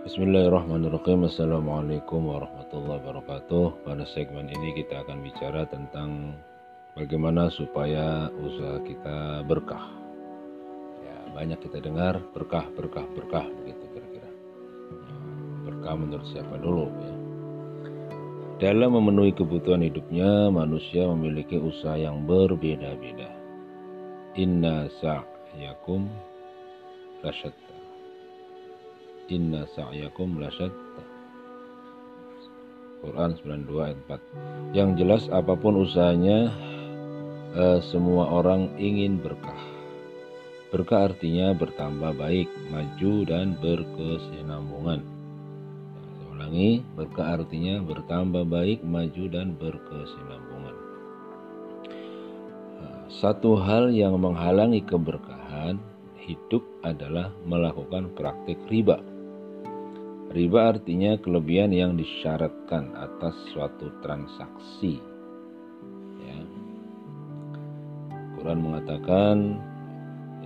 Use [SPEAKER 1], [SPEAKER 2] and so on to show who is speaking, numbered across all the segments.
[SPEAKER 1] Bismillahirrahmanirrahim. Assalamualaikum warahmatullahi wabarakatuh. Pada segmen ini kita akan bicara tentang Bagaimana supaya usaha kita berkah. Ya, Banyak kita dengar berkah, berkah, berkah Begitu kira-kira. Ya, Berkah menurut siapa dulu ya? Dalam memenuhi kebutuhan hidupnya, manusia memiliki usaha yang berbeda-beda. Inna sa'yakum lasyatta. Inna sa'yakum lasyatta. Quran 92 ayat 4. Yang jelas apa pun usahanya, eh, semua orang ingin berkah. Berkah artinya bertambah baik, maju dan berkesinambungan ulangi, berkah artinya bertambah baik, maju dan berkesinambungan. Satu hal yang menghalangi keberkahan hidup adalah melakukan praktik riba. Riba artinya kelebihan yang disyaratkan atas suatu transaksi. Ya. Quran mengatakan,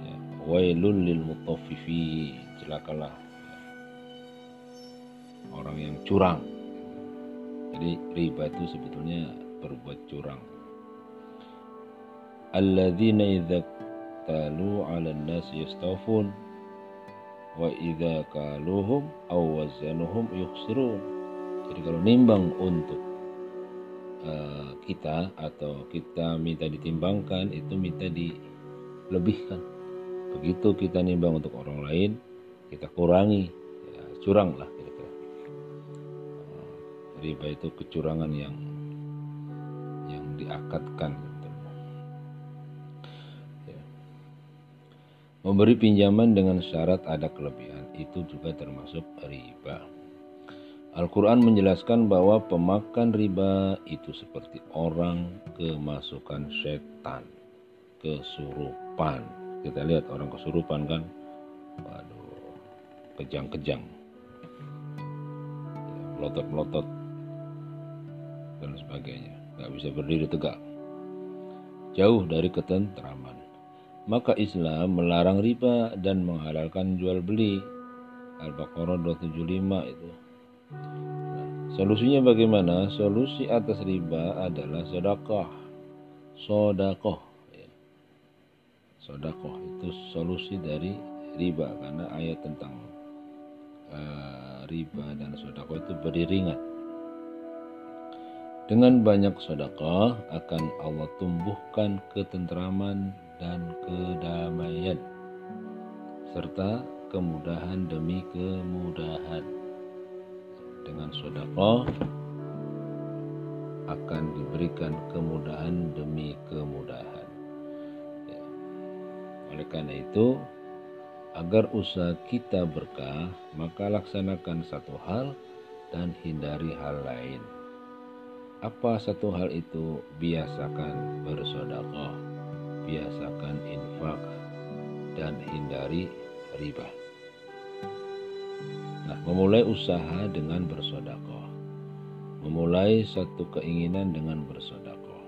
[SPEAKER 1] ya, Wailul lil mutaffifi, celakalah orang yang curang. Jadi riba itu sebetulnya berbuat curang. Alladzina idza talu 'ala an-nas yastawfun wa idza kaluhum aw wazanuhum yukhsirun. Jadi kalau nimbang untuk uh, kita atau kita minta ditimbangkan itu minta dilebihkan. Begitu kita nimbang untuk orang lain, kita kurangi, ya, curang lah riba itu kecurangan yang yang diakatkan memberi pinjaman dengan syarat ada kelebihan itu juga termasuk riba Al-Quran menjelaskan bahwa pemakan riba itu seperti orang kemasukan setan, kesurupan. Kita lihat orang kesurupan kan, waduh, kejang-kejang, melotot-melotot, dan sebagainya. Nggak bisa berdiri tegak. Jauh dari ketentraman. Maka Islam melarang riba dan menghalalkan jual beli. Al-Baqarah 275 itu. Nah, solusinya bagaimana? Solusi atas riba adalah sedekah. Sodakoh. Ya. Sodakoh itu solusi dari riba karena ayat tentang uh, riba dan sodakoh itu beriringan dengan banyak sedekah akan Allah tumbuhkan ketentraman dan kedamaian serta kemudahan demi kemudahan. Dengan sedekah akan diberikan kemudahan demi kemudahan. Ya. Oleh karena itu, agar usaha kita berkah, maka laksanakan satu hal dan hindari hal lain. Apa satu hal itu? Biasakan bersodakoh, biasakan infak, dan hindari riba. Nah, memulai usaha dengan bersodakoh. Memulai satu keinginan dengan bersodakoh.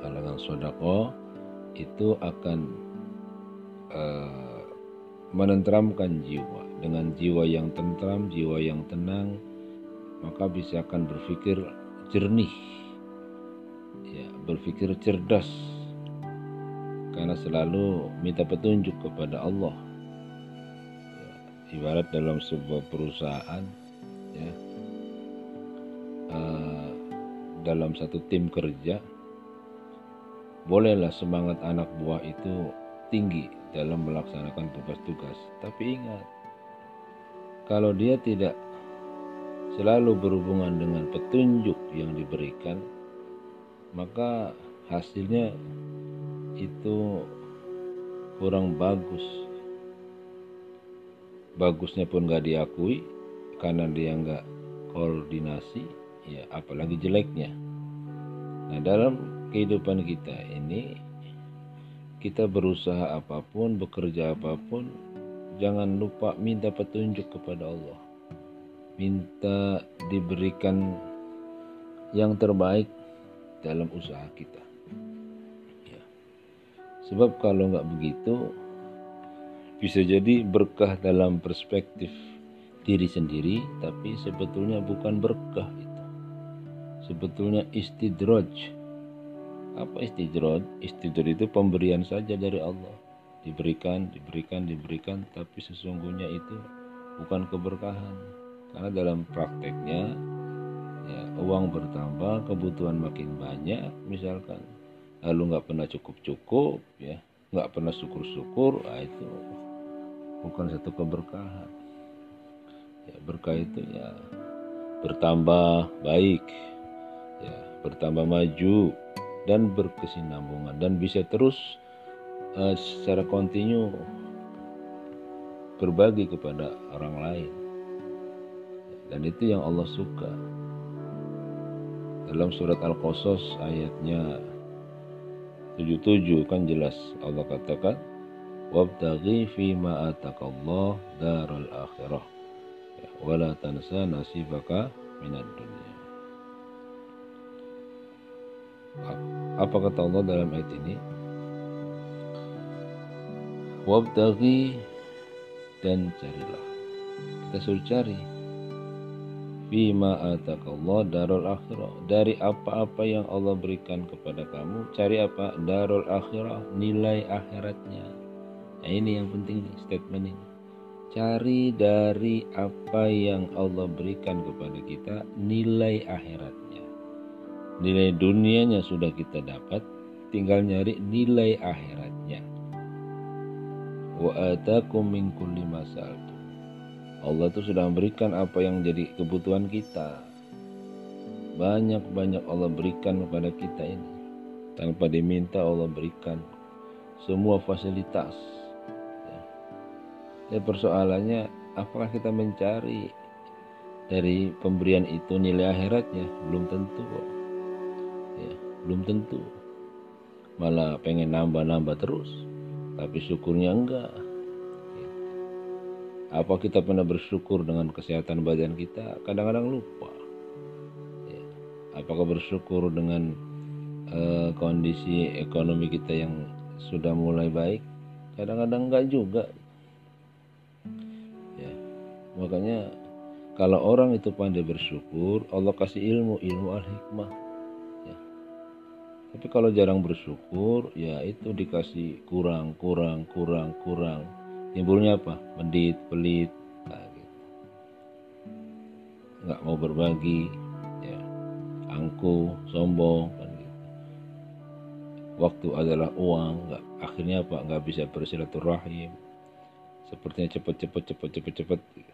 [SPEAKER 1] Kalangan sodakoh itu akan uh, menenteramkan jiwa. Dengan jiwa yang tentram, jiwa yang tenang, maka bisa akan berpikir jernih berpikir cerdas karena selalu minta petunjuk kepada Allah. Ibarat dalam sebuah perusahaan ya. Uh, dalam satu tim kerja bolehlah semangat anak buah itu tinggi dalam melaksanakan tugas-tugas tapi ingat kalau dia tidak selalu berhubungan dengan petunjuk yang diberikan, maka hasilnya itu kurang bagus. Bagusnya pun gak diakui karena dia nggak koordinasi, ya apalagi jeleknya. Nah dalam kehidupan kita ini kita berusaha apa pun, bekerja apa pun, jangan lupa minta petunjuk kepada Allah minta diberikan yang terbaik dalam usaha kita. Ya. Sebab kalau nggak begitu, bisa jadi berkah dalam perspektif diri sendiri tapi sebetulnya bukan berkah itu. Sebetulnya istidroj apa istidroj istidroj itu pemberian saja dari Allah. Diberikan diberikan diberikan tapi sesungguhnya itu bukan keberkahan. Karena dalam prakteknya ya, uang bertambah kebutuhan makin banyak misalkan. Lalu nggak pernah cukup cukup ya. Nggak pernah syukur syukur nah itu bukan satu keberkahan. Ya berkah itu ya bertambah baik ya bertambah maju dan berkesinambungan dan bisa terus uh, secara kontinu berbagi kepada orang lain. Dan itu yang Allah suka dalam surat Al-Qasas ayatnya 77 kan jelas Allah katakan wabtaghi fi ma atakallah daral akhirah. Ya, wala tansa nasibaka minad dunya. Apa kata Allah dalam ayat ini? Wabtaghi dan carilah. Kita suruh cari Bima atakallah darul akhirah dari apa-apa yang Allah berikan kepada kamu cari apa darul akhirah nilai akhiratnya Nah ini yang penting nih statement ini. Cari dari apa yang Allah berikan kepada kita nilai akhiratnya. Nilai dunianya sudah kita dapat, tinggal nyari nilai akhiratnya. Wa atakum min kulli Allah itu sudah memberikan apa yang jadi kebutuhan kita. Banyak-banyak Allah berikan kepada kita ini. Tanpa diminta Allah berikan semua fasilitas dan persoalannya apakah kita mencari dari pemberian itu nilai akhiratnya? Belum tentu kok. Ya, belum tentu. Malah pengen nambah-nambah terus, tapi syukurnya enggak. Ya. Apa kita pernah bersyukur dengan kesehatan badan kita? Kadang-kadang lupa. Ya. Apakah bersyukur dengan uh, kondisi ekonomi kita yang sudah mulai baik? Kadang-kadang enggak juga Makanya kalau orang itu pandai bersyukur, Allah kasih ilmu, ilmu al-hikmah. Ya. Tapi kalau jarang bersyukur, ya itu dikasih kurang, kurang, kurang, kurang. Timbulnya apa? Mendit, pelit, nah, nggak mau berbagi, ya. angku, sombong, kan gitu. Waktu adalah uang, nggak, akhirnya apa? Nggak bisa bersilaturahim. Sepertinya cepet, cepet, cepet, cepet. Gitu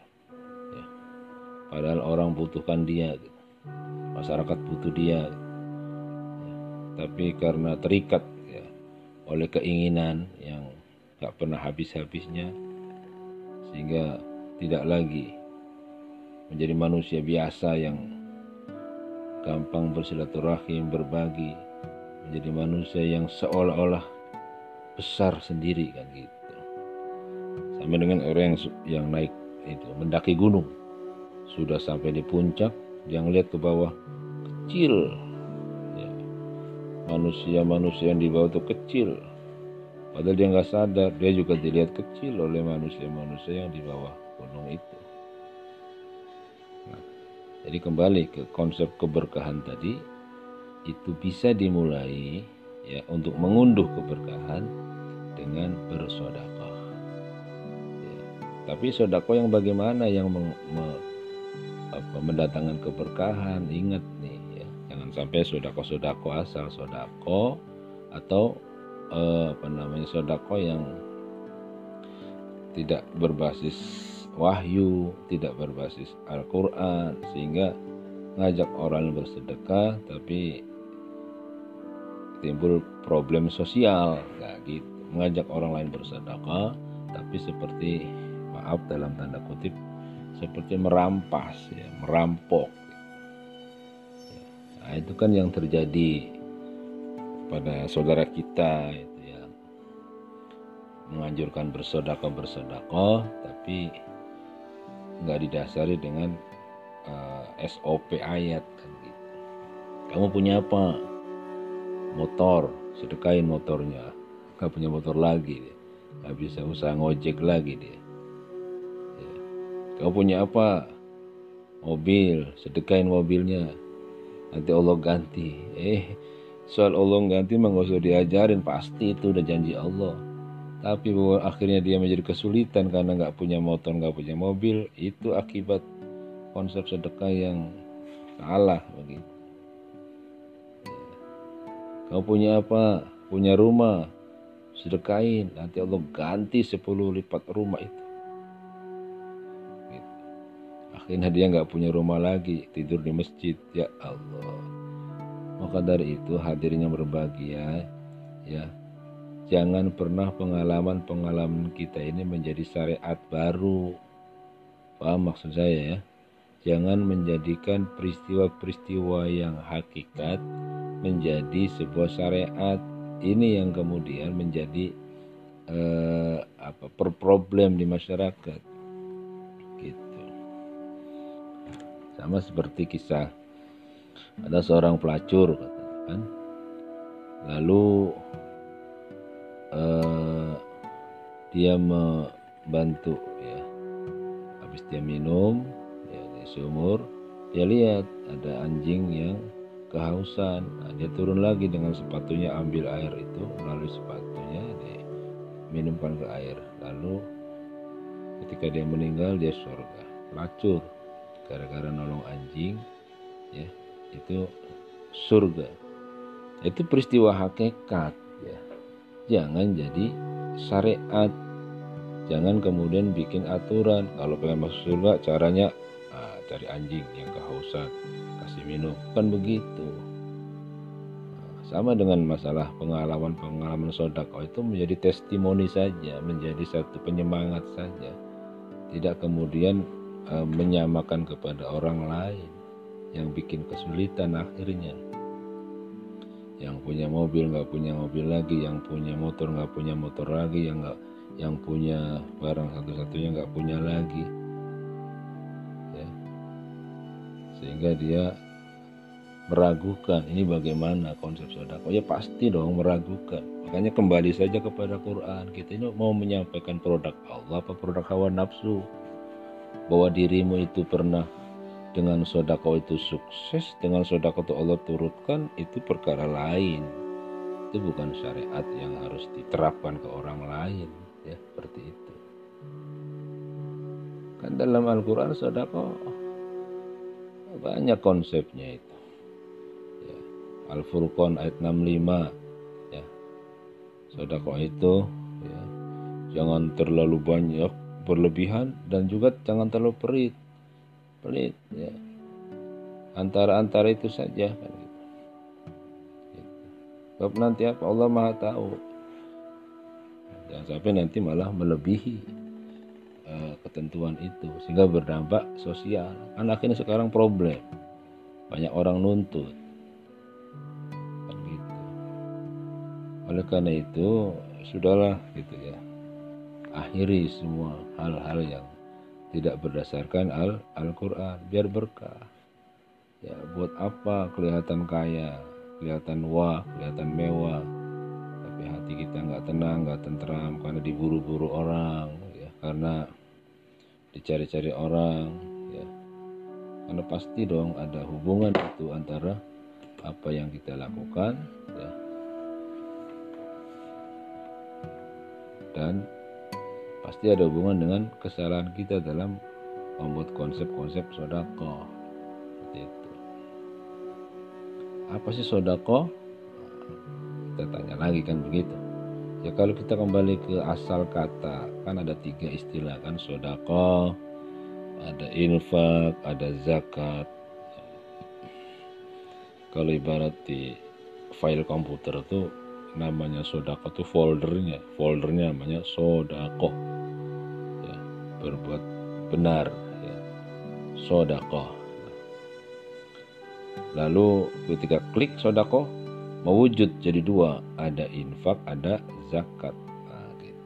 [SPEAKER 1] padahal orang butuhkan dia gitu. masyarakat butuh dia gitu. ya, tapi karena terikat ya, oleh keinginan yang gak pernah habis-habisnya sehingga tidak lagi menjadi manusia biasa yang gampang bersilaturahim berbagi menjadi manusia yang seolah-olah besar sendiri kan gitu. Sama dengan orang yang yang naik itu mendaki gunung. Sudah sampai di puncak dia ngeliat ke bawah kecil. Ya. manusia-manusia yang di bawah itu kecil padahal dia nggak sadar dia juga dilihat kecil oleh manusia-manusia yang di bawah gunung itu. Nah, jadi kembali ke konsep keberkahan tadi itu bisa dimulai ya untuk mengunduh keberkahan dengan bersodakoh ya. tapi sodakoh yang bagaimana? Yang meng, me, apa mendatangkan keberkahan? Ingat nih ya jangan sampai sodako sodako asal sodako atau eh, apa namanya sodako yang tidak berbasis wahyu tidak berbasis Al-Quran sehingga ngajak orang bersedekah tapi timbul problem sosial. Nggak gitu. Mengajak orang lain bersedekah tapi seperti maaf dalam tanda kutip seperti merampas ya merampok. Nah, itu kan yang terjadi pada saudara kita itu ya. Menganjurkan bersodako bersodako tapi nggak didasari dengan uh, eh, SOP ayat kan gitu. Kamu punya apa? Motor sedekain motornya. Nggak punya motor lagi nggak bisa usaha ngojek lagi dia. Ya. kau punya apa? Mobil sedekain mobilnya. Nanti Allah ganti. Eh soal Allah ganti mah gak usah diajarin pasti itu udah janji Allah. Tapi bahwa akhirnya dia menjadi kesulitan karena nggak punya motor nggak punya mobil. Itu akibat konsep sedekah yang salah begitu. Kau punya apa? Punya rumah? Sedekain. Nanti Allah ganti 10 lipat rumah itu. Gitu. akhirnya dia nggak punya rumah lagi. Tidur di masjid. Ya Allah maka dari itu hadirnya berbahagia ya. Jangan pernah pengalaman-pengalaman kita ini menjadi syariat baru. Paham maksud saya ya? Jangan menjadikan peristiwa-peristiwa yang hakikat menjadi sebuah syariat. Ini yang kemudian menjadi eh, apa per problem di masyarakat. Gitu. Sama seperti kisah ada seorang pelacur kan? Lalu eh, dia membantu ya. Habis dia minum ya di sumur dia lihat ada anjing yang kehausan. Nah, dia turun lagi dengan sepatunya ambil air itu melalui sepatunya diminumkan ke air. Lalu ketika dia meninggal dia surga pelacur gara-gara nolong anjing ya itu surga. Itu peristiwa hakikat ya. Jangan jadi syariat. Jangan kemudian bikin aturan. Kalau pengen masuk surga caranya ah, cari anjing yang kehausan kasih minum. Kan begitu. Nah, sama dengan masalah pengalaman-pengalaman sodako. Itu menjadi testimoni saja menjadi satu penyemangat saja. Tidak kemudian e, menyamakan kepada orang lain yang bikin kesulitan akhirnya. Yang punya mobil nggak punya mobil lagi yang punya motor nggak punya motor lagi yang nggak yang punya barang satu-satunya nggak punya lagi. Sehingga dia meragukan ini bagaimana konsep sodako ya pasti dong meragukan. Makanya kembali saja kepada Quran kita ini mau menyampaikan produk Allah apa produk hawa nafsu? Bahwa dirimu itu pernah dengan sodako itu sukses dengan sodako itu Allah turutkan itu perkara lain. Itu bukan syariat yang harus diterapkan ke orang lain ya seperti itu. Kan dalam Al-Quran sodako banyak konsepnya itu. Ya. Al Furqan ayat 65 ya. Sodako itu ya jangan terlalu banyak berlebihan dan juga jangan terlalu pelit pelit ya. Antara-antara itu saja. Sebab nanti apa? Allah Maha tahu. Jangan sampai nanti malah melebihi Eh, ketentuan itu sehingga berdampak sosial. Kan akhirnya sekarang problem. Banyak orang nuntut. Kan gitu. Oleh karena itu sudahlah gitu ya. Akhiri semua hal-hal yang tidak berdasarkan al Al-Quran. Biar berkah. Ya buat apa kelihatan kaya kelihatan wah kelihatan mewah. Tapi hati kita nggak tenang nggak tentram karena diburu-buru orang ya. Karena dicari-cari orang ya. Karena pasti dong ada hubungan itu antara apa yang kita lakukan ya. Dan pasti ada hubungan dengan kesalahan kita dalam membuat konsep-konsep sodako seperti itu apa sih sodako kita tanya lagi kan begitu Ya kalau kita kembali ke asal kata kan ada tiga istilah kan sodako, ada infak, ada zakat. Kalau ibarat di file komputer itu namanya sodako itu foldernya, foldernya namanya sodako. Berbuat benar, ya. sodako. Lalu ketika klik sodako, mewujud jadi dua ada infak ada zakat nah, gitu.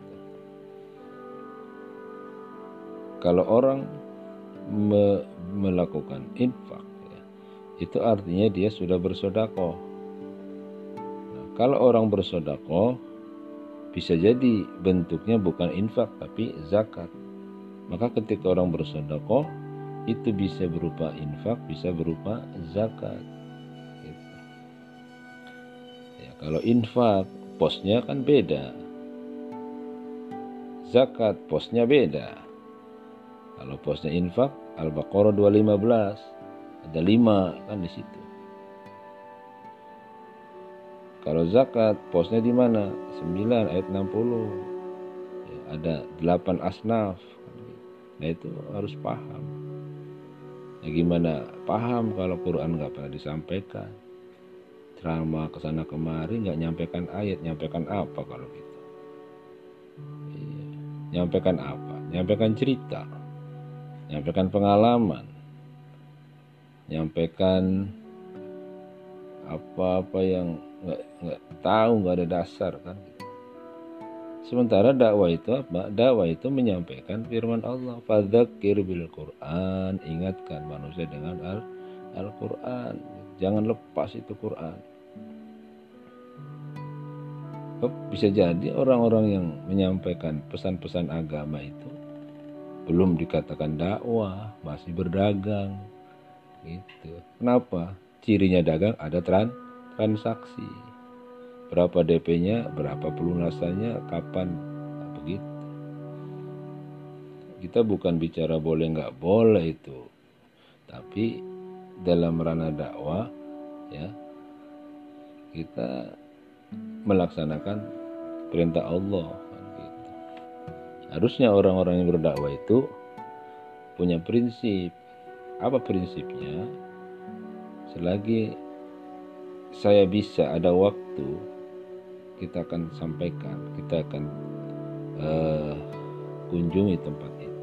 [SPEAKER 1] kalau orang me melakukan infak ya, itu artinya dia sudah bersodako nah, kalau orang bersodako bisa jadi bentuknya bukan infak tapi zakat maka ketika orang bersedekah itu bisa berupa infak bisa berupa zakat gitu. ya, kalau infak posnya kan beda zakat posnya beda kalau posnya infak Al-Baqarah 215 ada lima kan di situ kalau zakat posnya di mana? 9 ayat 60. Ya, ada 8 asnaf. Nah itu harus paham. Ya gimana paham kalau Quran nggak pernah disampaikan? Ceramah ke sana kemari nggak nyampaikan ayat, nyampaikan apa kalau gitu? Iya. Nyampaikan apa? Nyampaikan cerita, nyampaikan pengalaman, nyampaikan apa-apa yang nggak nggak tahu nggak ada dasar kan sementara dakwah itu apa? Dakwah itu menyampaikan firman Allah. Fadzakir bil Quran. Ingatkan manusia dengan al Al Quran jangan lepas itu Quran. Bisa jadi orang-orang yang menyampaikan pesan-pesan agama itu belum dikatakan dakwah masih berdagang. Gitu. Kenapa? Cirinya dagang ada tran transaksi berapa DP-nya berapa pelunasannya kapan nah, begitu. Kita bukan bicara boleh nggak boleh itu tapi dalam ranah dakwah ya kita melaksanakan perintah Allah gitu. harusnya orang-orang yang berdakwah itu punya prinsip. Apa prinsipnya? Selagi saya bisa ada waktu kita akan sampaikan kita akan uh, kunjungi tempat itu.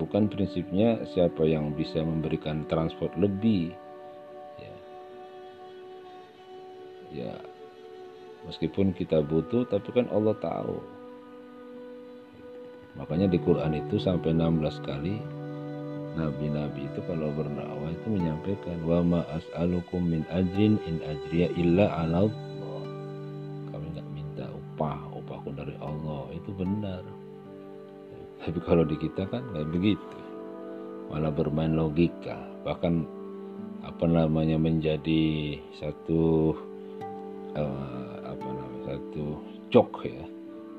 [SPEAKER 1] Bukan prinsipnya siapa yang bisa memberikan transport lebih ya. Ya meskipun kita butuh tapi kan Allah tahu. Makanya di Quran itu sampai 16 kali nabi-nabi itu kalau berdakwah itu menyampaikan wa ma as'alukum min ajrin in ajriya illa 'ala Tapi kalau di kita kan nggak begitu. Malah bermain logika, bahkan apa namanya menjadi satu uh, apa namanya satu cok ya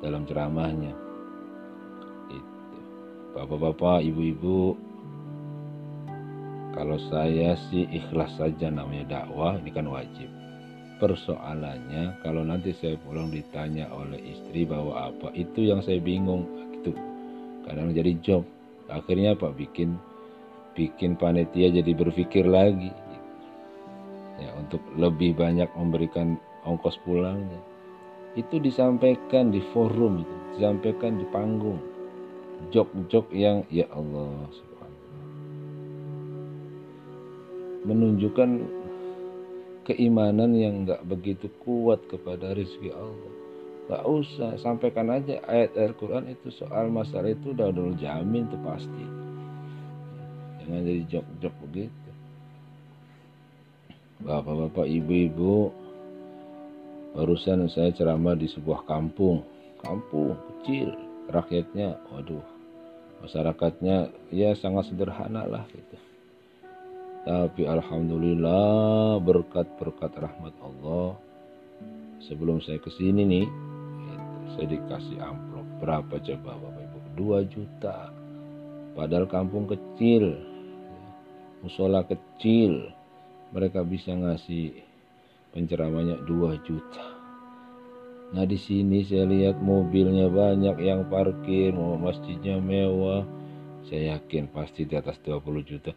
[SPEAKER 1] dalam ceramahnya itu bapak-bapak ibu-ibu kalau saya sih ikhlas saja namanya dakwah ini kan wajib. Persoalannya kalau nanti saya pulang ditanya oleh istri bahwa apa itu yang saya bingung. Kadang jadi job. Akhirnya apa? Bikin bikin panitia jadi berpikir lagi. Ya untuk lebih banyak memberikan ongkos pulangnya itu disampaikan di forum itu disampaikan di panggung. Jok-jok yang ya Allah menunjukkan keimanan yang nggak begitu kuat kepada rezeki Allah. Gak usah sampaikan aja ayat Al-Quran itu soal masalah itu udah udah jamin tuh pasti. Jangan jadi jok-jok begitu. Bapak-bapak, ibu-ibu, barusan saya ceramah di sebuah kampung, kampung kecil, rakyatnya, waduh, masyarakatnya ya sangat sederhana lah gitu tapi alhamdulillah berkat-berkat rahmat Allah sebelum saya ke sini nih saya dikasih amplop. Berapa coba Bapak Ibu? 2 juta. Padahal kampung kecil. Musola kecil. Mereka bisa ngasih penceramahnya 2 juta. Nah di sini saya lihat mobilnya banyak yang parkir. Mau masjidnya mewah. Saya yakin pasti di atas 20 juta.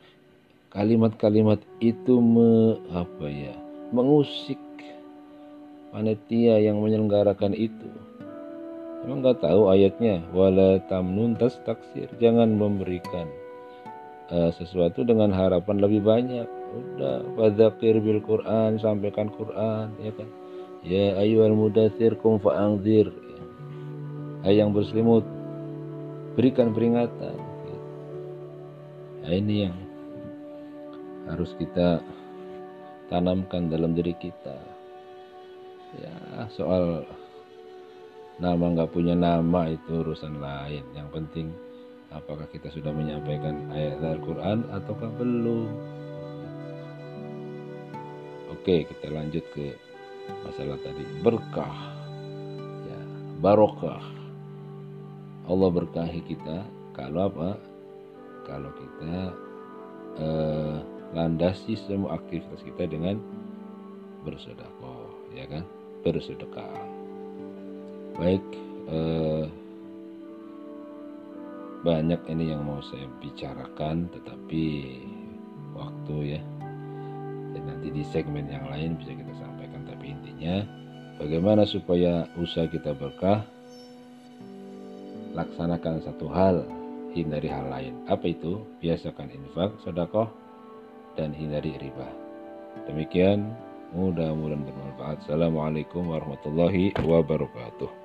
[SPEAKER 1] Kalimat-kalimat itu me, apa ya? Mengusik panitia yang menyelenggarakan itu emang nggak tahu ayatnya wala tamnun tas taksir jangan memberikan uh, sesuatu dengan harapan lebih banyak. Udah fadzakir bil Quran sampaikan Quran ya kan? Ya ayyuhal mudathir kum fa'angzir ya. yang berselimut berikan peringatan. Nah, ini yang harus kita tanamkan dalam diri kita. Ya soal nama nggak punya nama itu urusan lain. Yang penting apakah kita sudah menyampaikan ayat Al-Quran ataukah belum? Oke kita lanjut ke masalah tadi. Berkah. Ya barokah. Allah berkahi kita kalau apa? Kalau kita eh, landasi semua aktivitas kita dengan bersedekah ya kan? Bersedekah baik eh, banyak ini yang mau saya bicarakan tetapi waktu ya. Dan nanti di segmen yang lain bisa kita sampaikan tapi intinya bagaimana supaya usaha kita berkah? Laksanakan satu hal hindari hal lain. Apa itu? Biasakan infak sedekah dan hindari riba. Demikian Mudah-mudahan bermanfaat. Assalamualaikum warahmatullahi wabarakatuh.